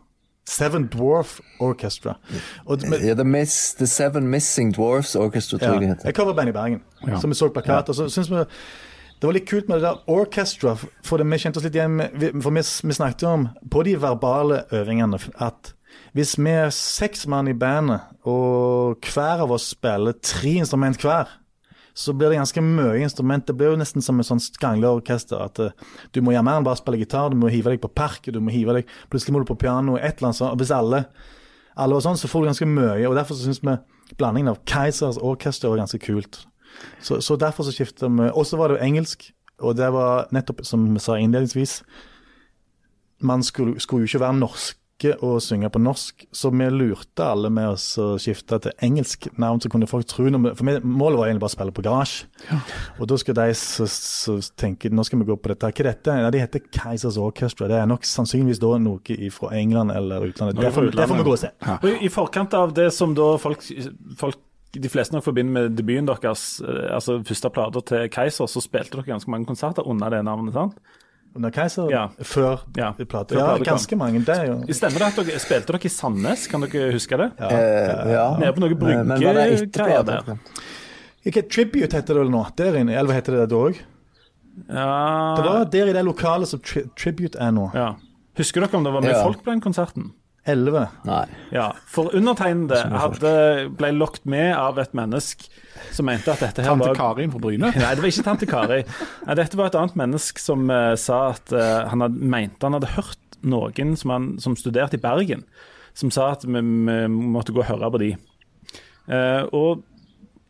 Speaker 2: Seven Dwarf Orchestra. Og, med,
Speaker 3: Ja, the, Miss, the Seven Missing Dwarfs Orchestra, tror jeg det
Speaker 2: ja,
Speaker 3: heter.
Speaker 2: et coverband i Bergen,
Speaker 1: Ja.
Speaker 2: som vi så plakat. Og så synes vi det var litt kult med det der orchestra, for det, vi kjente oss litt igjen For vi, vi snakket om på de verbale øvingene at hvis vi er seks mann i bandet, og hver av oss spiller tre instrument hver, så blir det ganske mye instrument. Det blir jo nesten som et sånt krangleorkester. At uh, du må gjøre mer enn bare spille gitar, du må hive deg på park, du må hive deg Plutselig må du på piano, et eller annet sånt. Og hvis alle alle var sånn, så får du ganske mye. og Derfor syns vi blandingen av Keisers orkester var ganske kult. Så, så derfor så skifta vi Og så var det jo engelsk, og det var nettopp som vi sa innledningsvis Man skulle, skulle jo ikke være norske og synge på norsk, så vi lurte alle med oss å skifte til engelsk navn, så kunne folk tro noe For målet var egentlig bare å spille på garasje. Og da skal de så, så tenke nå skal vi gå på dette. Hva er dette? Ja, de heter Keisers Orchestra. Det er nok sannsynligvis da noe fra England eller utlandet. Det får, det får vi gå og se.
Speaker 5: Og i- I forkant av det som da folk, folk de fleste nok forbinder med debuten deres, eh, altså første plata til Keiser, så spilte dere ganske mange konserter under det navnet, sant?
Speaker 2: Under Keiser?
Speaker 5: Ja.
Speaker 2: Før
Speaker 5: Ja, plata?
Speaker 2: Ja,
Speaker 5: kom.
Speaker 2: ganske mange. Det er jo
Speaker 5: Stemmer det at dere spilte dere i Sandnes, kan dere huske det?
Speaker 3: Eh, ja.
Speaker 5: Nede på
Speaker 3: noen
Speaker 5: bryggegreier der.
Speaker 2: Ikke Tribute heter det vel nå? Der inne. Eller heter det det òg?
Speaker 5: Ja,
Speaker 2: Det var der i det lokalet som tri Tribute er nå.
Speaker 5: ja. Husker dere om det var mye
Speaker 3: Ja.
Speaker 5: folk på den konserten?
Speaker 2: 11.
Speaker 3: Nei.
Speaker 5: Ja, for undertegnede hadde, ble lokket med av et menneske som mente at dette her
Speaker 1: Tante
Speaker 5: var
Speaker 1: Karin fra Bryne. *laughs*
Speaker 5: Nei, det var ikke tante Kari. Nei, dette var et annet menneske som uh, sa at uh, han hadde, mente han hadde hørt noen som, han, som studerte i Bergen, som sa at vi, vi måtte gå og høre på de. Uh, og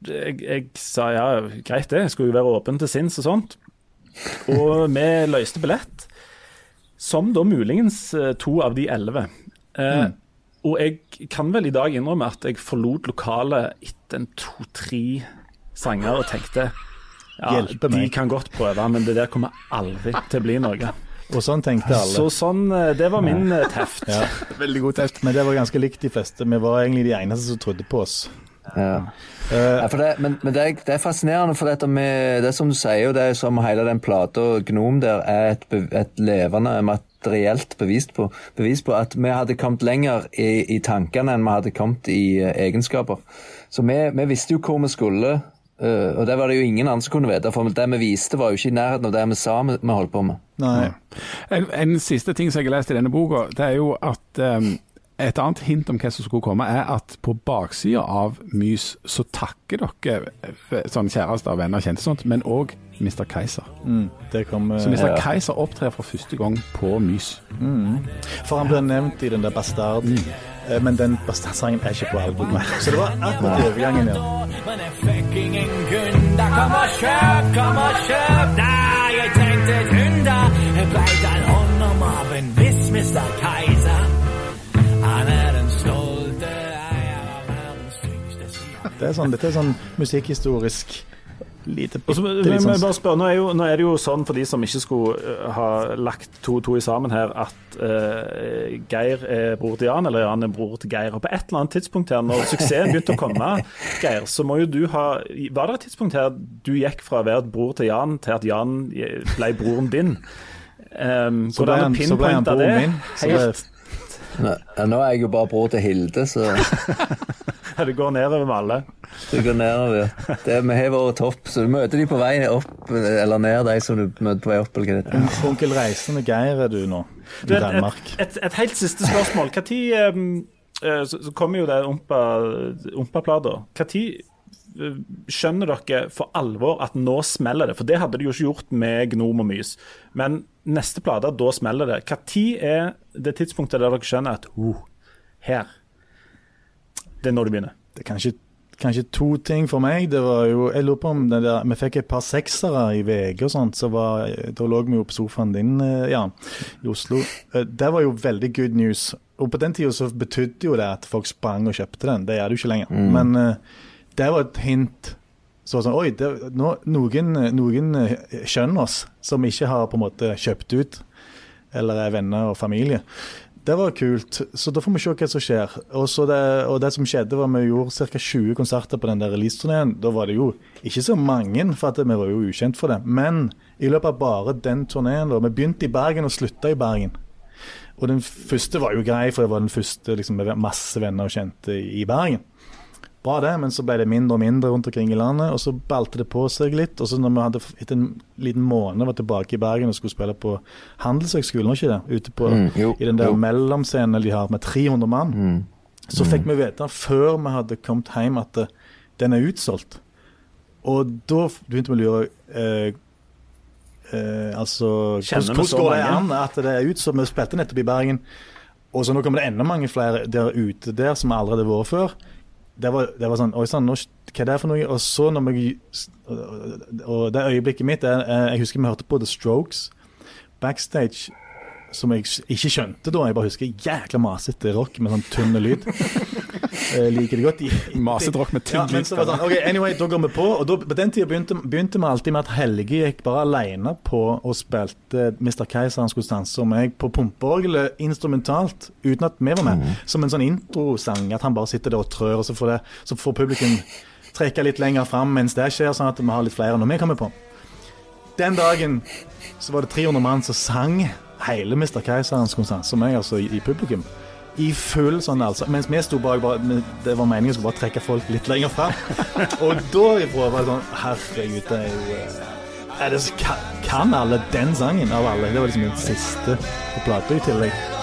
Speaker 5: jeg, jeg sa ja, greit det, jeg skulle jo være åpen til sinns og sånt. Og vi løste billett, som da muligens to av de elleve. Eh, Og jeg kan vel i dag innrømme at jeg forlot lokalet etter en to-tre sanger og tenkte ja, de kan godt prøve, men det der kommer aldri til å bli noe.
Speaker 2: Og sånn tenkte alle.
Speaker 5: Så sånn, eh, det var min ja. teft.
Speaker 2: Ja. *laughs*
Speaker 1: Veldig god teft.
Speaker 2: Men det var ganske likt de fleste. Vi var egentlig de eneste som trodde på oss.
Speaker 3: Ja. Uh, det, men men det, er, det er fascinerende, for dette med, det som du sier, og det er som hele den plata Gnom der er et, et levende materielt bevis på, bevis på at vi hadde kommet lenger i, i tankene enn vi hadde kommet i uh, egenskaper. Så vi, vi visste jo hvor vi skulle, uh, og det var det jo ingen andre som kunne vite, for det vi viste var jo ikke i nærheten av det vi sa vi, vi holdt på med.
Speaker 2: nei.
Speaker 1: En, en siste ting som jeg har lest i denne boka, det er jo at um, et annet hint om hva som skulle komme, er at på baksida av Mys så takker dere eh, sånn kjærester, venner, kjente sånt, men òg Mr. Keiser.
Speaker 2: Mm, det kom eh,
Speaker 1: Så Mr. Keiser opptrer for første gang på Mys.
Speaker 2: For han blir nevnt i den der Bastard. mm. Men den Bastardsangen er ikke på albumet. Så det var akkurat overgangen, ja.
Speaker 6: Men jeg fikk ingen kunder. Kom og kjøp, kom og kjøp. Nei, jeg tenkte kunder. Jeg beit en hånd av en viss Mr. Kaiser.
Speaker 2: Det er sånn, dette er sånn musikkhistorisk lite bitte
Speaker 5: men, men
Speaker 2: sånn
Speaker 5: bare spør, nå, er jo, nå er det jo sånn for de som ikke skulle eh, ha lagt to og to i sammen her, at uh, Geir er bror til Jan, eller Jan er bror til Geir. Og på et eller annet tidspunkt her, når suksessen begynte å komme, *laughs* Geir, så må jo du ha Var det et tidspunkt her du gikk fra å være bror til Jan, til at Jan ble broren din? Um,
Speaker 2: Så ble han, så ble han broren min. Så det,
Speaker 5: Helt,
Speaker 3: Nå, nå er jeg jo bare bror til Hilde, så
Speaker 5: det går nedover med alle.
Speaker 3: Du går nedover. Det, vi har vært topp, så du møter de på vei opp eller ned, de som du møter på vei opp. eller hva det.
Speaker 2: Onkel Reisende Geir er du nå, i Danmark.
Speaker 5: et, et, et helt siste spørsmål. Når um, eh, så, så kommer jo det Ompa- Ompa-plata. Når skjønner dere for alvor at nå smeller det? For det hadde de jo ikke gjort med Gnom og Mys. Men neste plate, da smeller det. Når er det tidspunktet der dere skjønner at oh, her Det er nå det begynner.
Speaker 2: Det er kanskje, kanskje to ting for meg. Det var jo, jeg lurer på om det der, Vi fikk et par seksere i VG og sånt. så var, Da lå vi jo på sofaen din, eh, Jan, i Oslo. Eh, Det var jo veldig good news. Og på den tida så betydde jo det at folk sprang og kjøpte den. Det gjør det jo ikke lenger. Men eh, det var et hint. Så sånn, Oi, det, nå, noen, noen skjønner oss, som ikke har på en måte kjøpt ut, eller er venner og familie. Det var kult, så da får vi se hva som skjer. Det, og det som skjedde var Vi gjorde ca. 20 konserter på den der releaseturneen. Da var det jo ikke så mange, for at vi var jo ukjent for det. Men i løpet av bare den turneen Vi begynte i Bergen og slutta i Bergen. Og den første var jo grei, for det var den første liksom, med masse venner og kjente i Bergen. Bra det, men så ble det mindre og mindre rundt omkring i landet, og så balte det på seg litt. Og så når vi hadde etter en liten måned var tilbake i Bergen og skulle spille på Handelshøgskolen, var ikke det? Ute på,
Speaker 3: Mm, jo,
Speaker 2: i den der
Speaker 3: jo.
Speaker 2: mellomscenen de har med 300 mann.
Speaker 3: Mm.
Speaker 2: Så fikk vi vite før vi hadde kommet hjem at eh, den er utsolgt. Og da begynte vi å lure eh, eh, Altså
Speaker 5: Kjenner
Speaker 2: hvordan,
Speaker 5: vi
Speaker 2: går det an at det er utsolgt? Vi spilte nettopp i Bergen, og så nå kommer det enda mange flere der ute der som allerede har vært før. Det var, det var sånn Oi sann, hva er det for noe? Og så når vi Og det øyeblikket mitt er, Jeg husker vi hørte på The Strokes backstage som jeg ikke skjønte da. Jeg bare husker jækla masete rock med sånn tynn lyd. *laughs* Jeg liker det godt. *laughs* I-
Speaker 1: med tynn
Speaker 2: ja, så sånn, ok, anyway, da går vi på. Og da, på den tida begynte, begynte vi alltid med at Helge gikk bare alene på og spilte Mr. Keiser han skulle stanse, og meg på pumpeorgelet instrumentalt, uten at vi var med. Som en sånn introsang, at han bare sitter der og trør, og så får, det, så får publikum trekke litt lenger fram mens det skjer, sånn at vi har litt flere når vi kommer på. Den dagen så var det 300 mann som sang hele Mr. Keiserens konsert, som meg, altså, i, i publikum. I full sånn, altså. Mens vi sto bak, det var meningen å bare trekke folk litt lenger fram. *laughs* Og da ifra var det sånn Herregud, det er jo eh, er det, kan, kan alle den sangen av alle? Det var liksom den siste på plata i tillegg.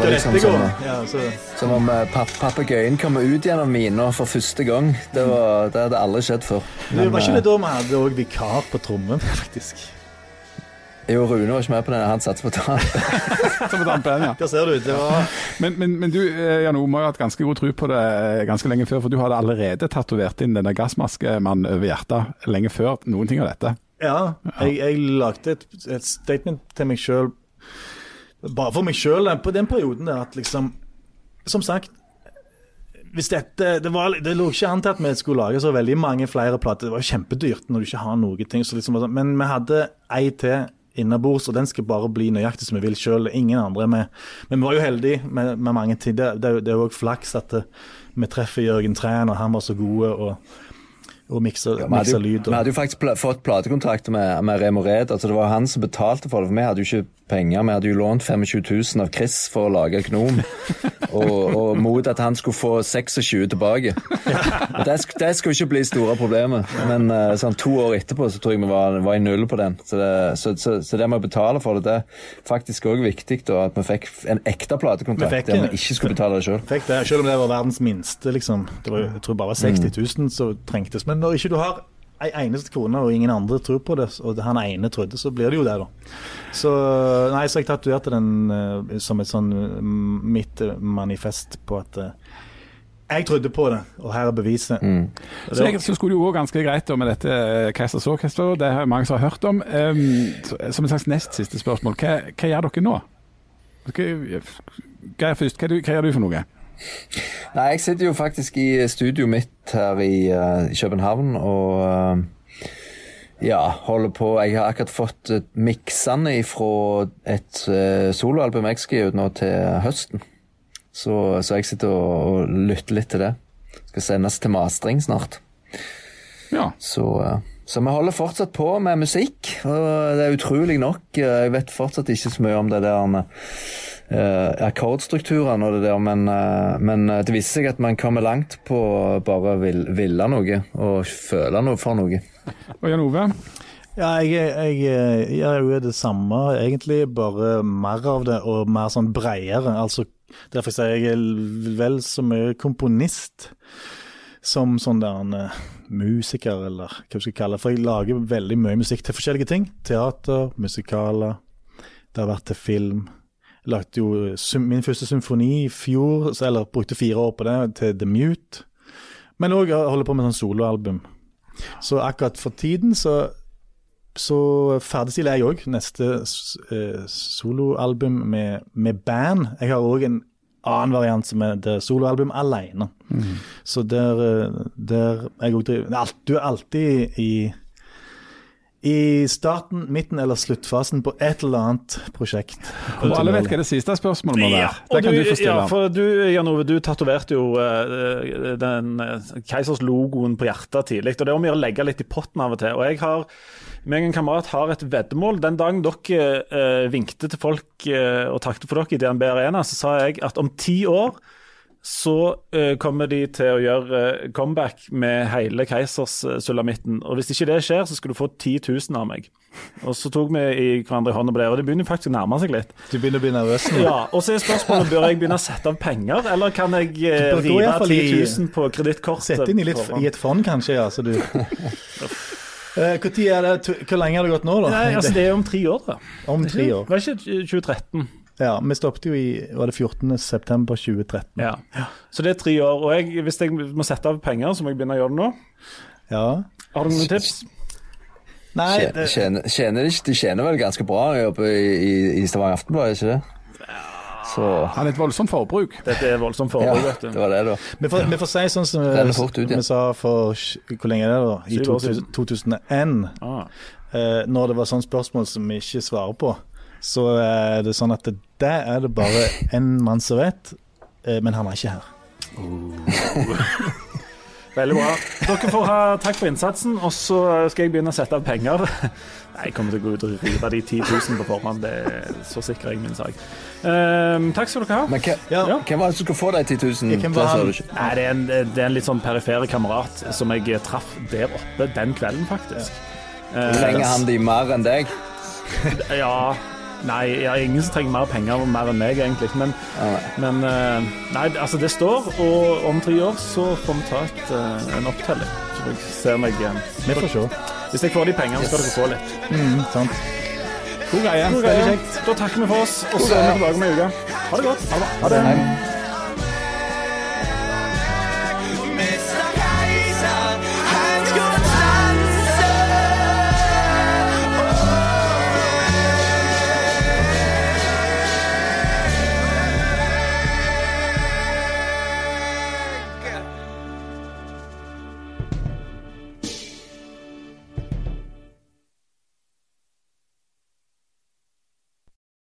Speaker 3: Var liksom som,
Speaker 2: Ja, så,
Speaker 3: Som om eh, papp papegøyen kommer ut gjennom mina for første gang. Det, var, det hadde aldri skjedd før.
Speaker 2: det
Speaker 3: Men,
Speaker 2: var ikke det
Speaker 3: eh,
Speaker 2: da vi hadde òg vikar på trommen, *laughs* faktisk?
Speaker 3: Jo, Rune var ikke med på den. Han satser på
Speaker 1: tampen. Ja.
Speaker 2: Der ser du. Det var
Speaker 1: Men, men, men du eh, Jan Ome har hatt ganske god tro på det ganske lenge før, for du hadde allerede tatovert inn denne gassmaskemannen over hjertet lenge før noen ting av dette.
Speaker 2: Ja, jeg, jeg lagde et, et statement til meg sjøl, bare for meg sjøl, på den perioden der at liksom Som sagt hvis dette, det, var, det lå ikke an til at vi skulle lage så veldig mange flere plater. Det var jo kjempedyrt når du ikke har noe ting. Så liksom, men vi hadde ei til innabords, og den skal bare bli nøyaktig som vi vil sjøl. Ingen andre med. Men vi var jo heldige med, med mange ting. Det, det, det er jo òg flaks at eh, vi treffer Jørgen Træn, og han var så gode. og og mikser, ja,
Speaker 3: jo,
Speaker 2: lyd.
Speaker 3: vi hadde jo faktisk pl fått platekontrakter med, med Remo Red. Altså det var han som betalte for det, for vi hadde jo ikke penger. Vi hadde jo lånt 25 000 av Chris for å lage Gnom, *laughs* og, og mot at han skulle få 26 tilbake. Og det, det skulle ikke bli store problemet, men eh, sånn to år etterpå så tror jeg vi var, var i null på den. Så det, så, så, så det med å betale for det, det er faktisk òg viktig, da, at vi fikk en ekte
Speaker 2: Vi
Speaker 3: platekontrakt
Speaker 2: fikk
Speaker 3: der vi ikke skulle betale det sjøl.
Speaker 2: Selv. selv om det var verdens minste, liksom. Det var, jeg tror bare var 60 000 som trengtes. Men når ikke du har ei eneste krone, og ingen andre tror på det, og han ene trodde, så blir det jo det, da. Så nei, så jeg tatoverte den eh, som et sånn mm, mitt eh, manifest på at eh, jeg trodde på det, og her er beviset. Mm.
Speaker 1: Så egentlig så skulle det jo gå ganske greit da med dette Keisers Orkester, det har mange som har hørt om. Um, som et slags nest siste spørsmål, hva, hva gjør dere nå? Hva, hva først? Hva, hva gjør du for noe?
Speaker 3: Nei, jeg sitter jo faktisk i studioet mitt her i, uh, København og uh, Ja, holder på. Jeg har akkurat fått eh, miksene fra et uh, soloalbum jeg skal ut nå til høsten. Så, så jeg sitter og, og lytter litt til det. Skal sendes til mastring snart.
Speaker 1: Ja.
Speaker 3: Så, så vi holder fortsatt på med musikk. Og det er utrolig nok. Jeg vet fortsatt ikke så mye om det der akkordstrukturene og det der, men, eh, men eh, det viser seg at man kommer langt på å bare vil, ville noe og føle noe for noe.
Speaker 1: Og Jan Ove?
Speaker 2: Ja, jeg, jeg, jeg gjør jo det samme, egentlig, bare mer av det, og mer sånn bredere. Altså, derfor sier jeg er vel så mye komponist som sånn der en eh, musiker, eller hva du skal kalle det. For jeg lager veldig mye musikk til forskjellige ting. Teater, musikaler. Det har vært til film. Lagde jo min første symfoni i fjor, eller brukte fire år på det, til The Mute. Men òg holder på med sånn soloalbum. Så akkurat for tiden så, så ferdigstiller jeg òg neste eh, soloalbum med, med band. Jeg har òg en annen variant som er det soloalbum alene. Så der, eh, der jeg òg driver Du er alltid i i starten, midten eller sluttfasen på et eller annet prosjekt.
Speaker 1: Og alle vet hva det siste spørsmålet må være.
Speaker 5: Ja,
Speaker 1: Det kan
Speaker 5: du,
Speaker 1: du få stille.
Speaker 5: ja, for du, Jan Ove, du tatoverte jo uh, den uh, Keisers logoen på hjertet tidlig. Og det er om å gjøre å legge litt i potten av og til. Og jeg har meg og en kamerat har et veddemål. Den dagen dere uh, vinkte til folk og takket for dere i DNB Arena, så sa jeg at om ti år så uh, kommer de til å gjøre uh, comeback med hele Keisers-sulamitten. Og hvis ikke det skjer, så skal du få 10 000 av meg. Og så tok vi i hverandre i hånda på det, og det begynner faktisk å nærme seg litt.
Speaker 2: Du begynner å bli nervøs nå.
Speaker 5: Ja, og så er spørsmålet bør jeg begynne å sette av penger, eller kan jeg eh,
Speaker 2: i
Speaker 5: rive
Speaker 2: hvert
Speaker 5: 10 000 på kredittkortet?
Speaker 2: Sett inn i, litt, i et fond, kanskje. ja, så du... *laughs* Eh, Hvor, lenge har det gått nå, da?
Speaker 5: Nei, altså Det er om tre år, da.
Speaker 2: Om tre år.
Speaker 5: Var det ikke 2013?
Speaker 2: Ja, Vi stoppet jo i var det 14. september 2013.
Speaker 5: Ja. Så det er tre år. Og jeg, hvis jeg må sette av penger, så må jeg begynne å gjøre det nå.
Speaker 2: Ja.
Speaker 5: Har du noen tips?
Speaker 2: Nei, det,
Speaker 3: tjener, tjener de, tjener vel ganske bra å i, i, i Stavanger Aftenblad, ikke det? Så
Speaker 1: Han er et voldsomt forbruk.
Speaker 5: Dette er voldsomt
Speaker 3: ja,
Speaker 5: forbruk, vet
Speaker 3: det
Speaker 5: du.
Speaker 3: var det, da.
Speaker 2: vi, får, vi får si sånn som
Speaker 3: ut, ja.
Speaker 2: vi sa for Hvor lenge er det, da? I
Speaker 5: Syv år siden.
Speaker 2: 2000 2001.
Speaker 5: Ah.
Speaker 2: Eh, når det var sånne spørsmål som vi ikke svarer på, så er det sånn at det, det er det bare en mann som vet, eh, men han er ikke her. *laughs*
Speaker 5: Veldig bra. Dere får ha takk for innsatsen, og så skal jeg begynne å sette av penger. *laughs* Nei, jeg kommer til å gå ut og rive de 10 000 på forhånd. Det er så sikker jeg min sak. Um, takk skal dere ha.
Speaker 3: Men hvem,
Speaker 2: Ja.
Speaker 3: hvem var det som skulle få de 10 000?
Speaker 2: Hvem
Speaker 3: Det
Speaker 2: var han?
Speaker 3: du ikke.
Speaker 5: Nei, det er, en, det er en litt sånn perifere kamerat som jeg traff der oppe den kvelden, faktisk. Ja.
Speaker 3: Trenger han de mer enn deg?
Speaker 5: Ja. Nei, jeg har ingen som trenger mer penger mer enn meg, egentlig. Men, men eh, Nei, altså, det står, og om tre år så får vi ta et, eh, en opptelling. Så får jeg se om jeg eh,
Speaker 2: Vi får se.
Speaker 5: Hvis jeg får de pengene, skal dere få litt.
Speaker 2: Mm, sant.
Speaker 1: God greie.
Speaker 5: God greie. Da takker vi for oss, og så er vi tilbake om ei uke. Ha det godt. Ha det.
Speaker 3: Hei.